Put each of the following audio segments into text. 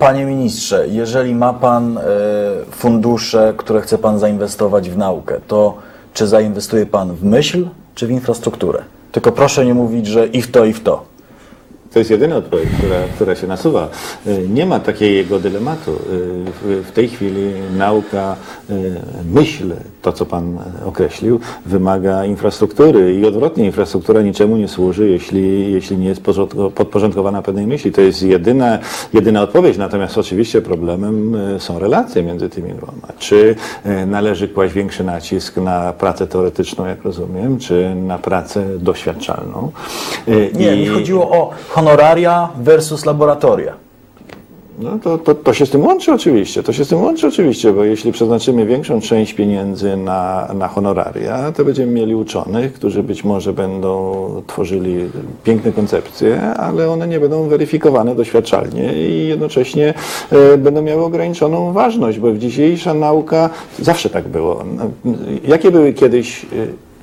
Panie ministrze, jeżeli ma pan e, fundusze, które chce pan zainwestować w naukę, to czy zainwestuje pan w myśl, czy w infrastrukturę? Tylko proszę nie mówić, że i w to, i w to. To jest jedyna odpowiedź, która, która się nasuwa. Y, Nie ma takiego dylematu. Y, W, tej chwili nauka, myśl, to co Pan określił, wymaga infrastruktury i odwrotnie, infrastruktura niczemu nie służy, jeśli, jeśli nie jest porządko- podporządkowana pewnej myśli. To jest jedyna, jedyna odpowiedź. Natomiast oczywiście problemem y, są relacje między tymi dwoma. Czy y, należy kłaść większy nacisk na pracę teoretyczną, jak rozumiem, czy na pracę doświadczalną? Y, Nie, mi i- chodziło o honoraria versus laboratoria. No to, to, to się z tym łączy oczywiście, to się z tym łączy oczywiście, bo jeśli przeznaczymy większą część pieniędzy na, na honoraria, to będziemy mieli uczonych, którzy być może będą tworzyli piękne koncepcje, ale one nie będą weryfikowane doświadczalnie i jednocześnie e, będą miały ograniczoną ważność, bo dzisiejsza nauka, zawsze tak było. No, Jakie były kiedyś e,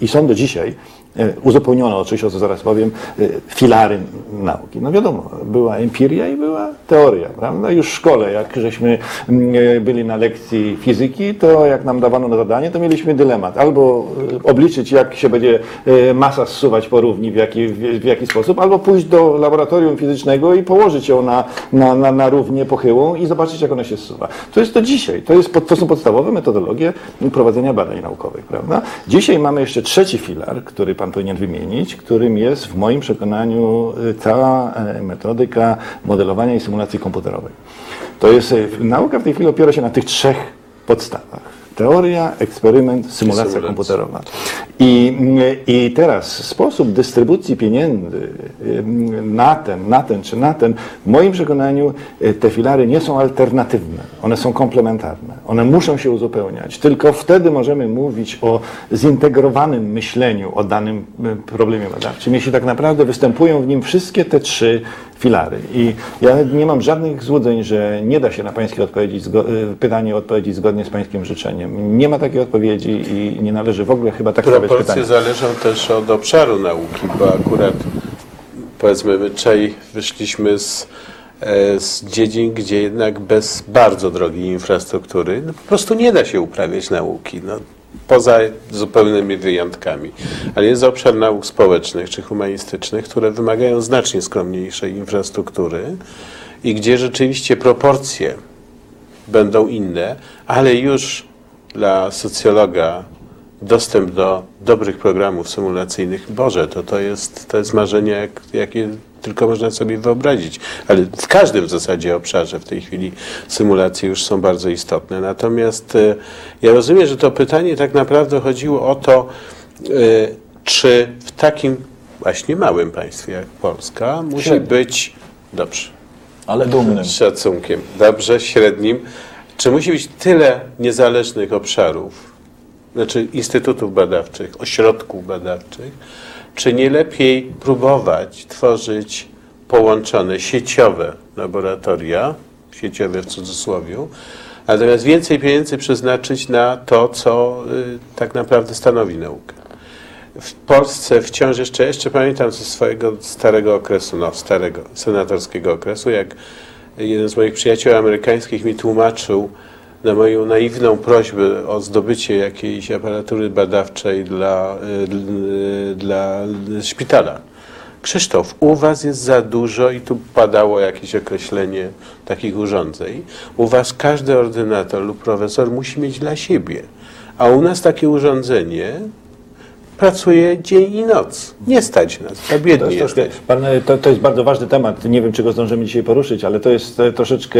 i są do dzisiaj E, uzupełniono oczywiście, o co zaraz powiem, e, filary nauki. No wiadomo, była empiria i była teoria, prawda? Już w szkole, jak żeśmy mm, e, byli na lekcji fizyki, to jak nam dawano na zadanie, to mieliśmy dylemat. Albo obliczyć, jak się będzie masa zsuwać po równi, w jaki, w, jaki sposób, albo pójść do laboratorium fizycznego i położyć ją na, na, na, na równię pochyłą i zobaczyć, jak ona się zsuwa. To jest to dzisiaj. To, jest, to są podstawowe metodologie prowadzenia badań naukowych, prawda? Dzisiaj mamy jeszcze trzeci filar, który Pan powinien wymienić, którym jest w moim przekonaniu y, cała e, metodyka modelowania i symulacji komputerowej. To jest, e, nauka w tej chwili opiera się na tych trzech podstawach. Teoria, eksperyment, symulacja Symulacja. komputerowa. I, I teraz sposób dystrybucji pieniędzy na ten, na ten czy na ten, w moim przekonaniu y, te filary nie są alternatywne, one są komplementarne, one muszą się uzupełniać. Tylko wtedy możemy mówić o zintegrowanym myśleniu o danym y, problemie badawczym, jeśli tak naprawdę występują w nim wszystkie te trzy filary. I ja nie mam żadnych złudzeń, że nie da się na pańskie odpowiedzi, y, pytanie odpowiedzieć zgodnie z pańskim życzeniem. Nie ma takiej odpowiedzi i nie należy w ogóle chyba tak stawiać Proporcje pytania. zależą też od obszaru nauki, bo akurat powiedzmy my dzisiaj wyszliśmy z, e, z dziedzin, gdzie jednak bez bardzo drogiej infrastruktury no, po prostu nie da się uprawiać nauki. No, poza zupełnymi wyjątkami. Ale jest obszar nauk społecznych czy humanistycznych, które wymagają znacznie skromniejszej infrastruktury i gdzie rzeczywiście proporcje będą inne, ale już dla socjologa dostęp do dobrych programów symulacyjnych, Boże, to, to, jest, to jest marzenie, jak, jakie tylko można sobie wyobrazić. Ale w każdym w zasadzie obszarze w tej chwili symulacje już są bardzo istotne. Natomiast e, ja rozumiem, że to pytanie tak naprawdę chodziło o to, e, czy w takim właśnie małym państwie jak Polska musi być, dobrze, Ale dumnym. z szacunkiem. Dobrze, średnim. Czy musi być tyle niezależnych obszarów, znaczy instytutów badawczych, ośrodków badawczych, czy nie lepiej próbować tworzyć połączone sieciowe laboratoria, sieciowe w cudzysłowie, natomiast więcej pieniędzy przeznaczyć na to, co y, tak naprawdę stanowi naukę? W Polsce wciąż jeszcze, jeszcze pamiętam ze swojego starego okresu, no starego senatorskiego okresu, jak jeden z moich przyjaciół amerykańskich mi tłumaczył na moją naiwną prośbę o zdobycie jakiejś aparatury badawczej dla, y, dla szpitala. Krzysztof, u was jest za dużo i tu padało jakieś określenie takich urządzeń. U was każdy ordynator lub profesor musi mieć dla siebie. A u nas takie urządzenie pracuje dzień i noc. Nie stać nas, a To biedni jest, troszkę, jesteśmy. pan, to, to jest bardzo ważny temat. Nie wiem, czy go zdążymy dzisiaj poruszyć, ale to jest e, troszeczkę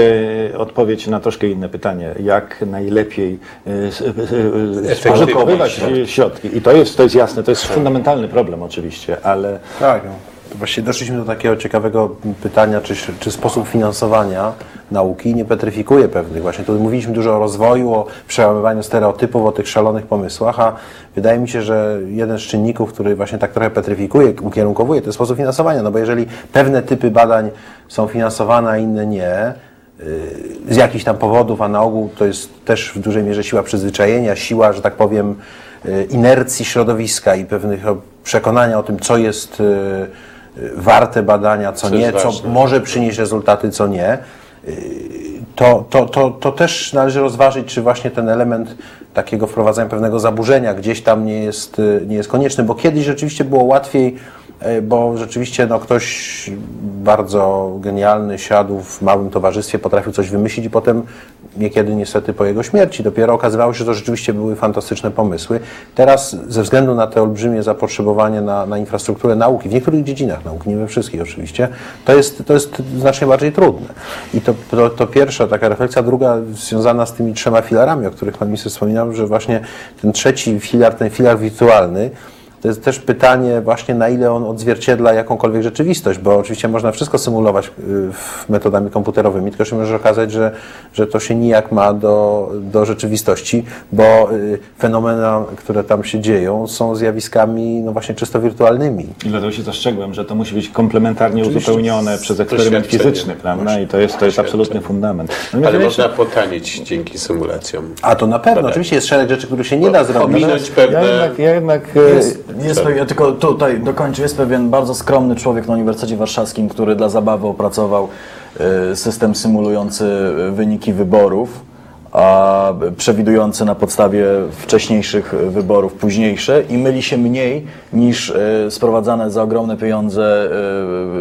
odpowiedź na troszkę inne pytanie. Jak najlepiej e, e, e, spożytkowywać środki. środki. I to jest, to jest jasne, to jest fundamentalny problem oczywiście, ale Tak. no. To Właściwie doszliśmy do takiego ciekawego pytania, czy, czy sposób finansowania nauki nie petryfikuje pewnych. Właśnie tu mówiliśmy dużo o rozwoju, o przełamywaniu stereotypów, o tych szalonych pomysłach, a wydaje mi się, że jeden z czynników, który właśnie tak trochę petryfikuje, ukierunkowuje, to jest sposób finansowania. No bo jeżeli pewne typy badań są finansowane, a inne nie, z jakichś tam powodów, a na ogół to jest też w dużej mierze siła przyzwyczajenia, siła, że tak powiem, y, inercji środowiska i pewnych przekonania o tym, co jest y, y, warte badania, co Co nie, co ważne. może przynieść rezultaty, co nie. Y, to, to, to, to też należy rozważyć, czy właśnie ten element takiego wprowadzania pewnego zaburzenia gdzieś tam nie jest, y, nie jest konieczny, bo kiedyś rzeczywiście było łatwiej, y, bo rzeczywiście no, ktoś bardzo genialny siadł w małym towarzystwie, potrafił coś wymyślić i potem niekiedy niestety po jego śmierci dopiero okazywało się, że to rzeczywiście były fantastyczne pomysły. Teraz ze względu na te olbrzymie zapotrzebowanie na, na infrastrukturę nauki, w niektórych dziedzinach nauki, nie we wszystkich oczywiście, to jest, to jest znacznie bardziej trudne. I to, to, to pierwsza taka refleksja, druga związana z tymi trzema filarami, o których Pan Minister wspominał, że właśnie ten trzeci filar, ten filar wirtualny, to jest też pytanie właśnie na ile on odzwierciedla jakąkolwiek rzeczywistość, bo oczywiście można wszystko symulować y, metodami komputerowymi, tylko się może okazać, że, że to się nijak ma do, do rzeczywistości, bo y, fenomena, które tam się dzieją są zjawiskami no właśnie czysto wirtualnymi. I dlatego się zastrzegłem, że to musi być komplementarnie Oczywiście. uzupełnione przez eksperyment fizyczny, prawda? I to jest, to jest absolutny fundament. Natomiast Ale można jeszcze- potanieć dzięki symulacjom. A to na pewno, oczywiście jest szereg rzeczy, których się nie da zrobić. Ominąć pewne... Ja jednak, ja jednak Jest, jest pewien, ja tylko tutaj dokończę, jest pewien bardzo skromny człowiek na Uniwersytecie Warszawskim, który dla zabawy opracował e, system symulujący e, wyniki wyborów, a przewidujący na podstawie wcześniejszych wyborów późniejsze i myli się mniej niż e, sprowadzane za ogromne pieniądze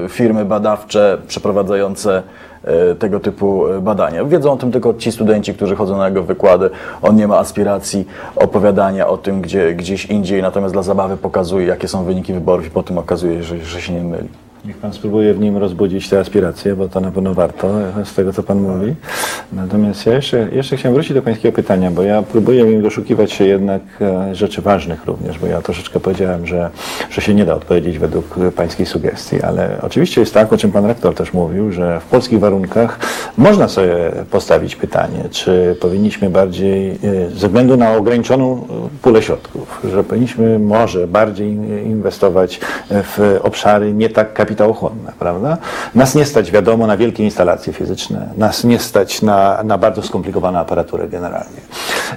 e, firmy badawcze przeprowadzające e, tego typu badania. Wiedzą o tym tylko ci studenci, którzy chodzą na jego wykłady. On nie ma aspiracji opowiadania o tym gdzie, gdzieś indziej, natomiast dla zabawy pokazuje, jakie są wyniki wyborów i potem okazuje, że, że się nie myli. Niech Pan spróbuje w nim rozbudzić te aspiracje, bo to na pewno warto z tego, co Pan mówi. Natomiast ja jeszcze, jeszcze chciałem wrócić do Pańskiego pytania, bo ja próbuję im doszukiwać się jednak e, rzeczy ważnych również, bo ja troszeczkę powiedziałem, że, że się nie da odpowiedzieć według Pańskiej sugestii, ale oczywiście jest tak, o czym Pan Rektor też mówił, że w polskich warunkach można sobie postawić pytanie, czy powinniśmy bardziej, e, ze względu na ograniczoną e, pulę środków, że powinniśmy może bardziej inwestować w obszary nie tak kapitałochłonne, prawda? Nas nie stać, wiadomo, na wielkie instalacje fizyczne, nas nie stać na, na bardzo skomplikowaną aparaturę generalnie.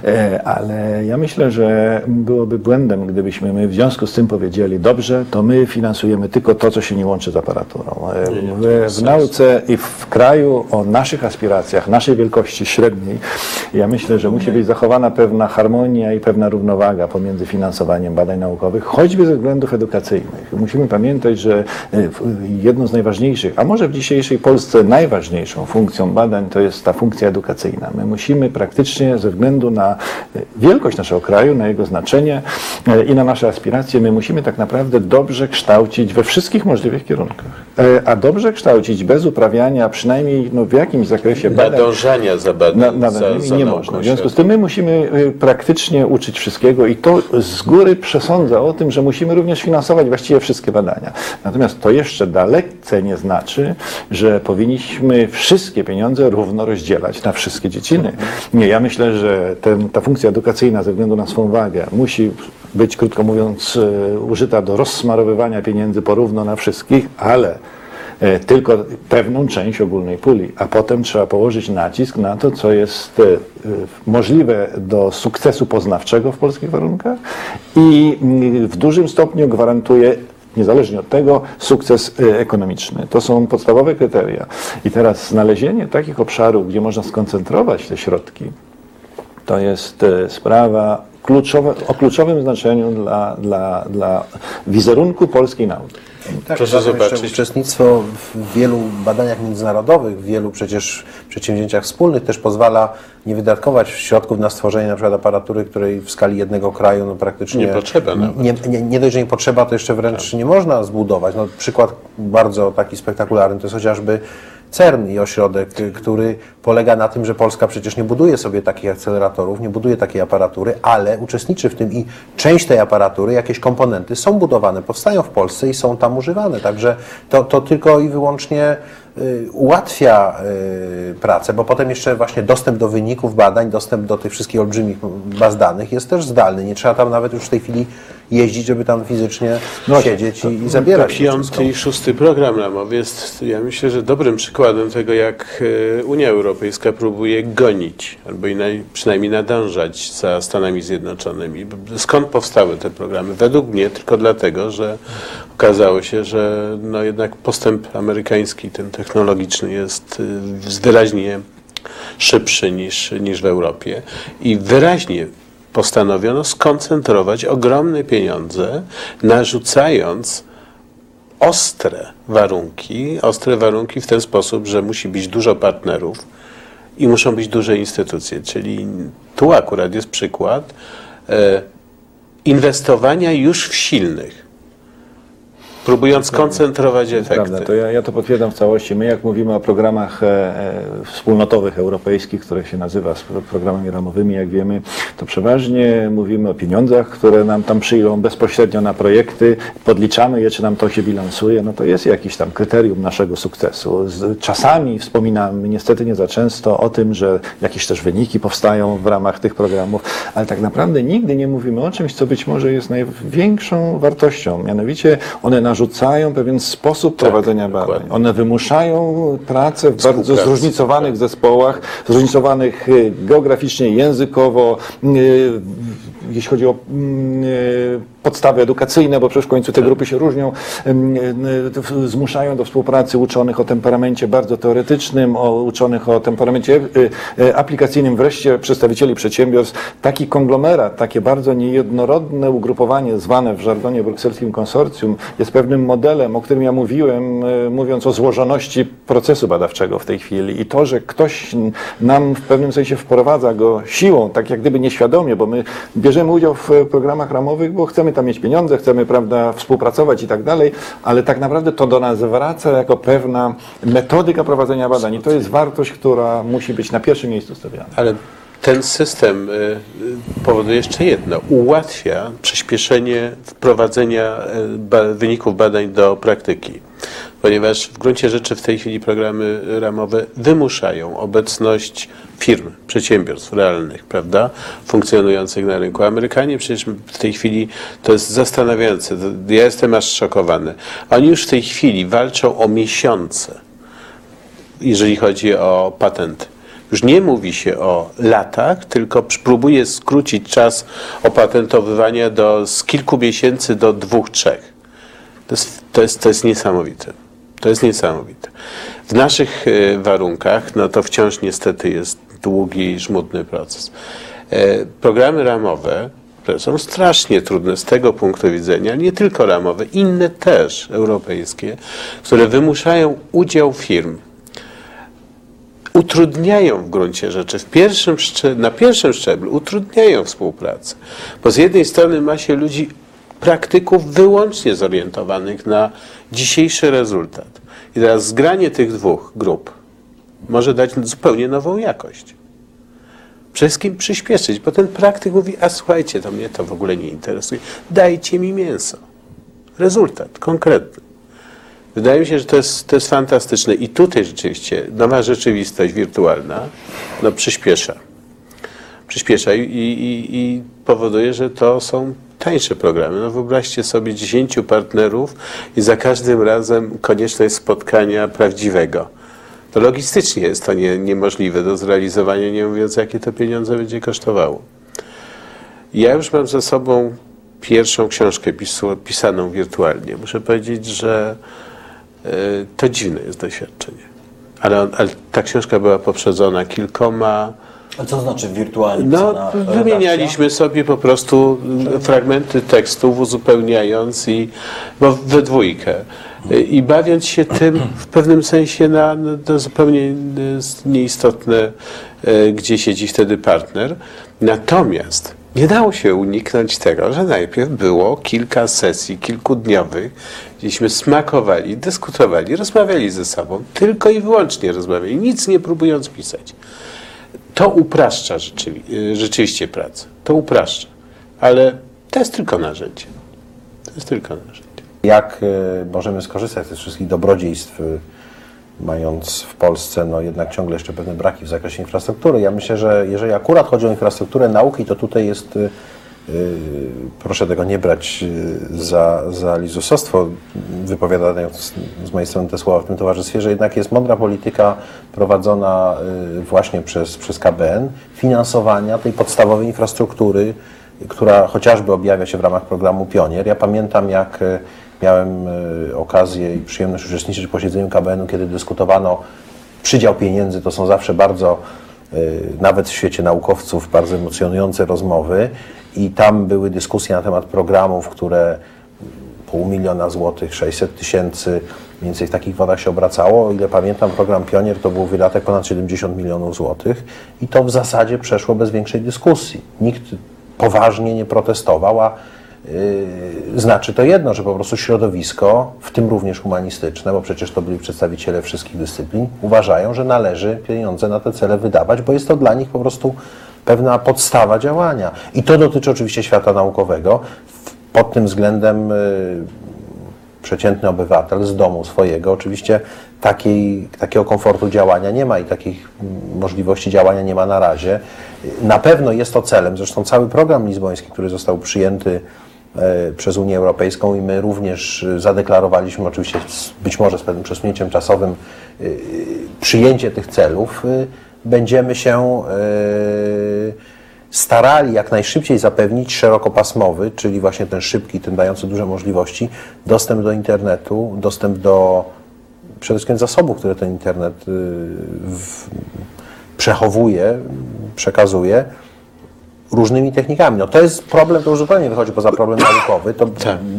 E, Ale ja myślę, że byłoby błędem, gdybyśmy my w związku z tym powiedzieli, dobrze, to my finansujemy tylko to, co się nie łączy z aparaturą. E, W, w nauce i w kraju o naszych aspiracjach, naszej wielkości średniej, ja myślę, że musi być zachowana pewna harmonia i pewna równowaga pomiędzy finansowaniem badań naukowych, choćby ze względów edukacyjnych. Musimy pamiętać, że e, w- jedną z najważniejszych, a może w dzisiejszej Polsce najważniejszą funkcją badań to jest ta funkcja edukacyjna. My musimy praktycznie ze względu na e, wielkość naszego kraju, na jego znaczenie i na nasze aspiracje, my musimy tak naprawdę dobrze kształcić we wszystkich możliwych kierunkach. E, A dobrze kształcić bez uprawiania przynajmniej no, w jakimś zakresie badań Nadążania za badań, na, za, za nie można. W związku z tym my musimy y, praktycznie uczyć wszystkiego i to z góry przesądza o tym, że musimy również finansować właściwie wszystkie badania. Natomiast to jeszcze dalece nie znaczy, że powinniśmy wszystkie pieniądze równo rozdzielać na wszystkie dziedziny. Nie, ja myślę, że ten, ta funkcja edukacyjna ze względu na swą wagę musi być, krótko mówiąc, y, użyta do rozsmarowywania pieniędzy porówno na wszystkich, ale e, tylko pewną część ogólnej puli, a potem trzeba położyć nacisk na to, co jest e, e, możliwe do sukcesu poznawczego w polskich warunkach i mm, w dużym stopniu gwarantuje niezależnie od tego, sukces e, ekonomiczny. To są podstawowe kryteria. I teraz znalezienie takich obszarów, gdzie można skoncentrować te środki, to jest e, sprawa kluczowa, o kluczowym znaczeniu dla, dla, dla wizerunku polskiej nauki. Tak, Proszę zobaczyć. Uczestnictwo w wielu badaniach międzynarodowych, w wielu przecież przedsięwzięciach wspólnych też pozwala nie wydatkować środków na stworzenie na przykład aparatury, której w skali jednego kraju no praktycznie Nie potrzeba nawet. Nie, nie, nie dość, że nie potrzeba, to jeszcze wręcz nie można zbudować. No, przykład bardzo taki spektakularny to jest chociażby CERN i ośrodek, y, który polega na tym, że Polska przecież nie buduje sobie takich akceleratorów, nie buduje takiej aparatury, ale uczestniczy w tym i część tej aparatury, jakieś komponenty są budowane, powstają w Polsce i są tam używane. Także to, to tylko i wyłącznie y, ułatwia y, pracę, bo potem jeszcze właśnie dostęp do wyników badań, dostęp do tych wszystkich olbrzymich baz danych jest też zdalny. Nie trzeba tam nawet już w tej chwili jeździć, żeby tam fizycznie siedzieć i, i zabierać. Piąty i szósty program ramowy jest, ja myślę, że dobrym przykładem tego, jak e, Unia Europejska próbuje gonić, albo przynajmniej nadążać za Stanami Zjednoczonymi. Skąd powstały te programy? Według mnie tylko dlatego, że okazało się, że no jednak postęp amerykański, ten technologiczny jest y, wyraźnie szybszy niż, niż w Europie i wyraźnie postanowiono skoncentrować ogromne pieniądze, narzucając ostre warunki, ostre warunki w ten sposób, że musi być dużo partnerów i muszą być duże instytucje. Czyli tu akurat jest przykład e, inwestowania już w silnych, próbując skoncentrować efekty. Prawda, to ja, ja to potwierdzam w całości. My jak mówimy o programach e, e, wspólnotowych europejskich, które się nazywa programami ramowymi, jak wiemy, to przeważnie mówimy o pieniądzach, które nam tam przyjdą bezpośrednio na projekty, podliczamy je, czy nam to się bilansuje, no to jest jakiś tam kryterium naszego sukcesu. Z, czasami wspominamy, niestety nie za często, o tym, że jakieś też wyniki powstają w ramach tych programów, ale tak naprawdę nigdy nie mówimy o czymś, co być może jest największą wartością. Mianowicie one narzucają pewien sposób prowadzenia badań. dokładnie. One wymuszają pracę w bardzo zróżnicowanych zespołach, zróżnicowanych y, geograficznie, językowo, y, jeśli chodzi o mm, y, podstawy edukacyjne, bo przecież w końcu te grupy się różnią, y, zmuszają do współpracy uczonych o temperamencie bardzo teoretycznym, o uczonych o temperamencie y, y, aplikacyjnym, wreszcie przedstawicieli przedsiębiorstw. Taki konglomerat, takie bardzo niejednorodne ugrupowanie zwane w żargonie brukselskim konsorcjum jest pewnym modelem, o którym ja mówiłem, mówiąc o złożoności procesu badawczego w tej chwili. I to, że ktoś nam w pewnym sensie wprowadza go siłą, tak jak gdyby nieświadomie, bo my bierzemy udział w e, programach ramowych, bo chcemy tam mieć pieniądze, chcemy prawda, współpracować i tak dalej, ale tak naprawdę to do nas wraca jako pewna metodyka prowadzenia badań i to jest wartość, która musi być na pierwszym miejscu stawiana. Ale ten system y, y, powoduje jeszcze jedno. Ułatwia przyspieszenie wprowadzenia y, wyników badań do praktyki. Ponieważ w gruncie rzeczy w tej chwili programy ramowe wymuszają obecność firm, przedsiębiorstw realnych, prawda, funkcjonujących na rynku. Amerykanie przecież w tej chwili, to jest zastanawiające, ja jestem aż szokowany. Oni już w tej chwili walczą o miesiące jeżeli chodzi o patenty. Już nie mówi się o latach, tylko próbuje skrócić czas opatentowywania do, z kilku miesięcy do dwóch, trzech. To jest, to jest, to jest niesamowite. To jest niesamowite. W naszych e, warunkach, no to wciąż niestety jest długi i żmudny proces. E, Programy ramowe, są strasznie trudne z tego punktu widzenia, nie tylko ramowe, inne też europejskie, które wymuszają udział firm utrudniają w gruncie rzeczy, w pierwszym na pierwszym szczeblu utrudniają współpracę. Bo z jednej strony ma się ludzi, praktyków wyłącznie zorientowanych na dzisiejszy rezultat. I teraz zgranie tych dwóch grup może dać zupełnie nową jakość. Wszystkim przyspieszyć, bo ten praktyk mówi, a słuchajcie, to mnie to w ogóle nie interesuje, dajcie mi mięso. Rezultat konkretny. Wydaje mi się, że to jest, to jest fantastyczne i tutaj rzeczywiście nowa rzeczywistość wirtualna no, przyspiesza. Przyspiesza i, i, i powoduje, że to są tańsze programy. No, wyobraźcie sobie 10 partnerów i za każdym razem konieczność spotkania prawdziwego. To logistycznie jest to nie, niemożliwe do zrealizowania, nie mówiąc jakie to pieniądze będzie kosztowało. Ja już mam za sobą pierwszą książkę pisaną wirtualnie. Muszę powiedzieć, że e, to dziwne jest doświadczenie. Ale, ale ta książka była poprzedzona kilkoma. A co znaczy wirtualnie No, redakcja? wymienialiśmy sobie po prostu fragmenty tekstów, uzupełniając i bo we dwójkę. I bawiąc się tym w pewnym sensie na, na, na zupełnie nieistotne, y, gdzie siedzi wtedy partner. Natomiast nie dało się uniknąć tego, że najpierw było kilka sesji kilkudniowych, gdzieśmy smakowali, dyskutowali, rozmawiali ze sobą, tylko i wyłącznie rozmawiali, nic nie próbując pisać. To upraszcza rzeczywi- y, rzeczywiście pracę. To upraszcza. Ale to jest tylko narzędzie. To jest tylko narzędzie. Jak e, możemy skorzystać z wszystkich dobrodziejstw, e, mając w Polsce no, jednak ciągle jeszcze pewne braki w zakresie infrastruktury? Ja myślę, że jeżeli akurat chodzi o infrastrukturę nauki, to tutaj jest, proszę tego nie brać e, za, za lizusostwo, wypowiadając z mojej strony te słowa w tym towarzystwie, że jednak jest mądra polityka prowadzona e, właśnie przez, przez KBN, finansowania tej podstawowej infrastruktury, która chociażby objawia się w ramach programu Pionier. Ja pamiętam, jak miałem okazję i przyjemność uczestniczyć w posiedzeniu KBN-u, kiedy dyskutowano przydział pieniędzy, to są zawsze bardzo y, nawet w świecie naukowców bardzo emocjonujące rozmowy i tam były dyskusje na temat programów, które pół miliona złotych, 600 tysięcy, mniej więcej w takich wodach się obracało. O ile pamiętam, program Pionier to był wydatek ponad 70 milionów złotych i to w zasadzie przeszło bez większej dyskusji. Nikt poważnie nie protestował, a znaczy to jedno, że po prostu środowisko, w tym również humanistyczne, bo przecież to byli przedstawiciele wszystkich dyscyplin, uważają, że należy pieniądze na te cele wydawać, bo jest to dla nich po prostu pewna podstawa działania. I to dotyczy oczywiście świata naukowego. Pod tym względem y, przeciętny obywatel z domu swojego oczywiście takiej, takiego komfortu działania nie ma i takich mm, możliwości działania nie ma na razie. Na pewno jest to celem, zresztą cały program lizboński, który został przyjęty przez Unię Europejską i my również e, zadeklarowaliśmy, oczywiście być może z pewnym przesunięciem czasowym, e, przyjęcie tych celów, e, będziemy się e, starali jak najszybciej zapewnić szerokopasmowy, czyli właśnie ten szybki, ten dający duże możliwości, dostęp do internetu, dostęp do przede wszystkim zasobów, które ten internet w, przechowuje, przekazuje różnymi technikami. No to jest problem, to już zupełnie wychodzi poza problem naukowy, to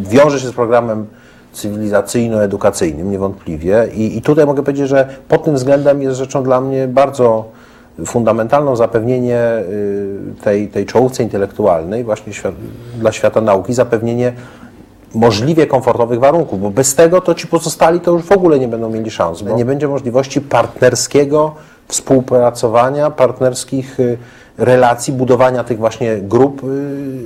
wiąże się z programem cywilizacyjno-edukacyjnym niewątpliwie. I, i tutaj mogę powiedzieć, że pod tym względem jest rzeczą dla mnie bardzo fundamentalną zapewnienie y, tej, tej czołówce intelektualnej właśnie świat, dla świata nauki, zapewnienie możliwie komfortowych warunków, bo bez tego to ci pozostali to już w ogóle nie będą mieli szans, bo nie będzie możliwości partnerskiego współpracowania, partnerskich y, relacji, budowania tych właśnie grup y,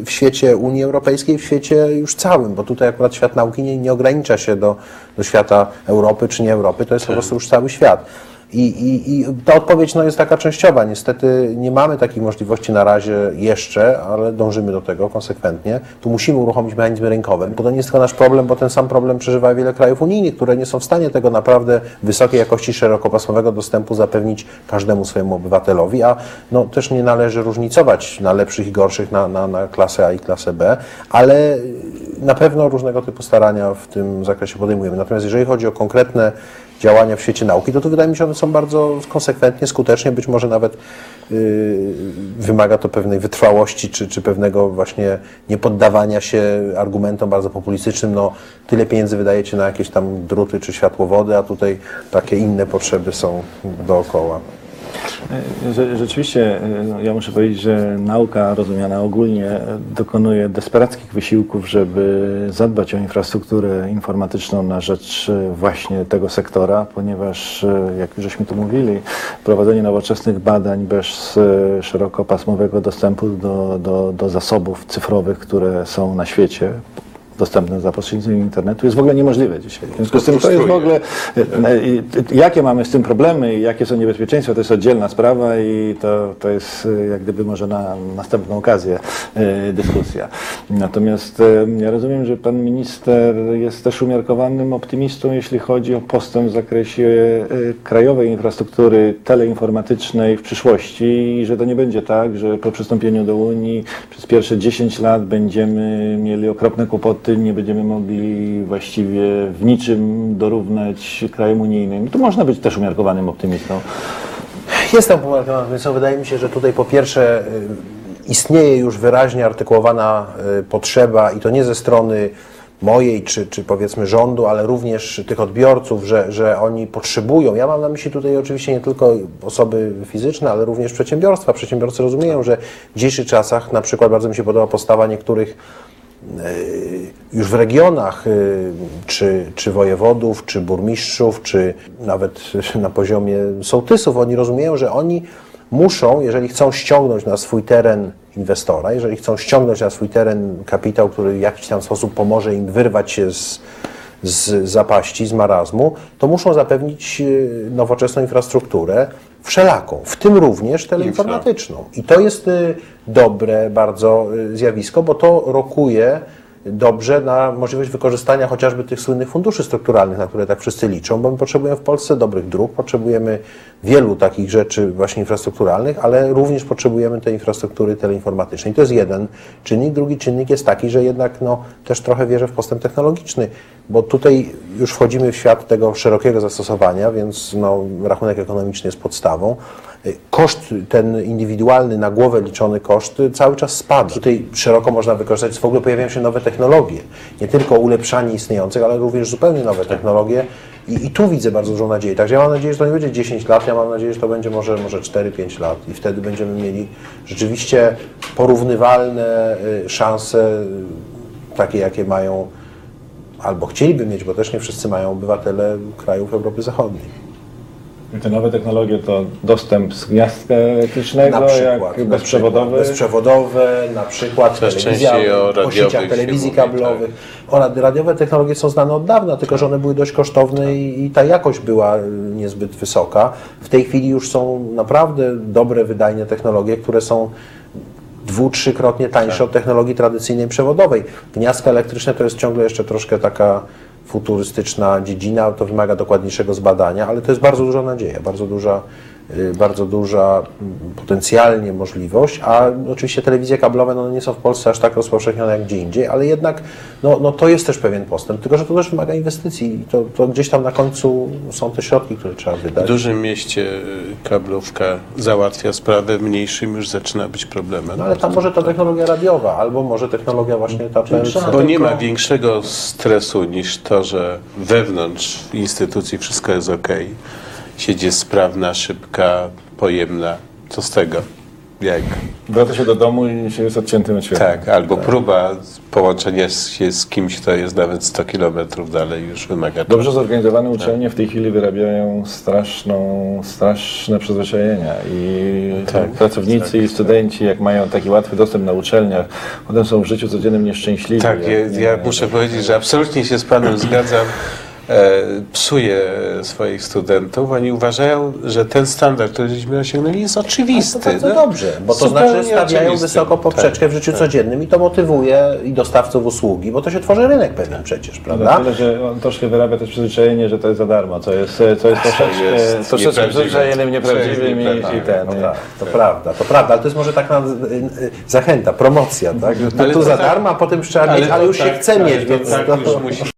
w świecie Unii Europejskiej, w świecie już całym, bo tutaj akurat świat nauki nie, nie ogranicza się do, do świata Europy czy nie Europy, to jest po prostu już cały świat. I, i, I ta odpowiedź no, jest taka częściowa. Niestety nie mamy takich możliwości na razie jeszcze, ale dążymy do tego konsekwentnie. Tu musimy uruchomić mechanizmy rynkowe, bo to nie jest tylko nasz problem, bo ten sam problem przeżywa wiele krajów unijnych, które nie są w stanie tego naprawdę wysokiej jakości szerokopasmowego dostępu zapewnić każdemu swojemu obywatelowi, a no, też nie należy różnicować na lepszych i gorszych, na, na, na klasę A i klasę B, ale na pewno różnego typu starania w tym zakresie podejmujemy. Natomiast jeżeli chodzi o konkretne działania w świecie nauki, to tu wydaje mi się, one są bardzo konsekwentnie, skutecznie, być może nawet yy, wymaga to pewnej wytrwałości, czy, czy pewnego właśnie niepoddawania się argumentom bardzo populistycznym, no tyle pieniędzy wydajecie na jakieś tam druty czy światłowody, a tutaj takie inne potrzeby są dookoła. Że, rzeczywiście, e, no, ja muszę powiedzieć, że nauka rozumiana ogólnie e, dokonuje desperackich wysiłków, żeby zadbać o infrastrukturę informatyczną na rzecz e, właśnie tego sektora, ponieważ, e, jak już żeśmy tu mówili, prowadzenie nowoczesnych badań bez e, szerokopasmowego dostępu do, do, do zasobów cyfrowych, które są na świecie, dostępne za pośrednictwem internetu jest w ogóle niemożliwe dzisiaj. W związku z tym to jest w ogóle, e, jakie mamy z tym problemy i jakie są niebezpieczeństwa, to jest oddzielna sprawa i to, to jest e, jak gdyby może na następną okazję e, dyskusja. Natomiast ja rozumiem, że pan minister jest też umiarkowanym optymistą, jeśli chodzi o postęp w zakresie krajowej infrastruktury teleinformatycznej w przyszłości i że to nie będzie tak, że po przystąpieniu do Unii przez pierwsze 10 lat będziemy mieli okropne kłopoty, nie będziemy mogli właściwie w niczym dorównać krajom unijnym. Tu można być też umiarkowanym optymistą. Jestem pomalkowany, więc wydaje mi się, że tutaj po pierwsze y, istnieje już wyraźnie artykułowana y, potrzeba i to nie ze strony mojej czy, czy powiedzmy rządu, ale również tych odbiorców, że, że oni potrzebują. Ja mam na myśli tutaj oczywiście nie tylko osoby fizyczne, ale również przedsiębiorstwa. Przedsiębiorcy rozumieją, że w dzisiejszych czasach na przykład bardzo mi się podoba postawa niektórych już w regionach, y, czy, czy wojewodów, czy burmistrzów, czy nawet na poziomie sołtysów, oni rozumieją, że oni muszą, jeżeli chcą ściągnąć na swój teren inwestora, jeżeli chcą ściągnąć na swój teren kapitał, który w jakiś tam sposób pomoże im wyrwać się z, z zapaści, z marazmu, to muszą zapewnić y, nowoczesną infrastrukturę wszelaką, w tym również teleinformatyczną. I to jest y, dobre bardzo y, zjawisko, bo to rokuje dobrze na możliwość wykorzystania chociażby tych słynnych funduszy strukturalnych, na które tak wszyscy liczą, bo my potrzebujemy w Polsce dobrych dróg, potrzebujemy wielu takich rzeczy właśnie infrastrukturalnych, ale również potrzebujemy tej infrastruktury teleinformatycznej. To jest jeden czynnik. Drugi czynnik jest taki, że jednak no, też trochę wierzę w postęp technologiczny, bo tutaj już wchodzimy w świat tego szerokiego zastosowania, więc no, rachunek ekonomiczny jest podstawą. Koszt ten indywidualny, na głowę liczony koszt cały czas spada. Tutaj szeroko można wykorzystać, w ogóle pojawiają się nowe technologie. Nie tylko ulepszanie istniejących, ale również zupełnie nowe technologie. I, I tu widzę bardzo dużą nadzieję. Także ja mam nadzieję, że to nie będzie 10 lat, ja mam nadzieję, że to będzie może, może 4-5 lat i wtedy będziemy mieli rzeczywiście porównywalne y, szanse, y, takie jakie mają albo chcieliby mieć, bo też nie wszyscy mają obywatele krajów Europy Zachodniej. I te nowe technologie to dostęp z gniazdka elektrycznego, Na przykład, jak bezprzewodowy. bezprzewodowe, na przykład Coraz telewizja częściej o po radiowych sieciach się telewizji mówi, tak. kablowych. O, rad- radiowe technologie są znane od dawna, tylko że one były dość kosztowne i, i ta jakość była y, niezbyt wysoka. W tej chwili już są naprawdę dobre, wydajne technologie, które są dwu, trzykrotnie tańsze od technologii tradycyjnej przewodowej. Gniazdka elektryczne to jest ciągle jeszcze troszkę taka futurystyczna dziedzina, to wymaga dokładniejszego zbadania, ale to jest bardzo duża nadzieja, bardzo duża, bardzo duża mm, potencjalnie możliwość, a oczywiście telewizje kablowe no, nie są w Polsce aż tak rozpowszechnione jak gdzie indziej, ale jednak no, no, to jest też pewien postęp, tylko że to też wymaga inwestycji i to, to gdzieś tam na końcu są te środki, które trzeba W wydać. dużym mieście y, kablówka załatwia sprawę, w mniejszym już zaczyna być problemem. No ale tam może ta technologia radiowa, albo może technologia właśnie ta PLC. Bo nie ma większego stresu niż to, że wewnątrz instytucji wszystko jest ok. Siedzi sprawna, szybka, pojemna. Co z tego? Jak? Wraca się do domu i się jest odciętym od świata. Tak, albo próba połączenia się z kimś, kto jest nawet 100 kilometrów dalej, już wymaga Dobrze zorganizowane uczelnie w tej chwili wyrabiają straszną, straszne przyzwyczajenia i Tak, pracownicy i studenci, jak mają taki łatwy dostęp na uczelniach, potem są w życiu codziennym nieszczęśliwi. Tak, ja, jak nie- ja muszę powiedzieć, że absolutnie się z Panem zgadzam. E, psuje swoich studentów. Oni uważają, że ten standard, który żeśmy osiągnęli, jest oczywisty. To bardzo no. dobrze, bo to znaczy stawiają oczywisty. wysoko poprzeczkę Tak, w życiu codziennym i to motywuje i dostawców usługi, bo to się tworzy rynek pewien przecież, No, prawda? tyle, że on troszkę wyrabia też przyzwyczajenie, że to jest za darmo, co jest, co jest troszeczkę, jest troszeczkę przyzwyczajeniem nieprawdziwym i, i ten. No tak, to prawda, to prawda, ale to jest może taka y, y, zachęta, promocja, tak? Tu, Ale tu za tak- darmo, a potem trzeba mieć, ale już się tak- chce mieć, więc tak to, już musi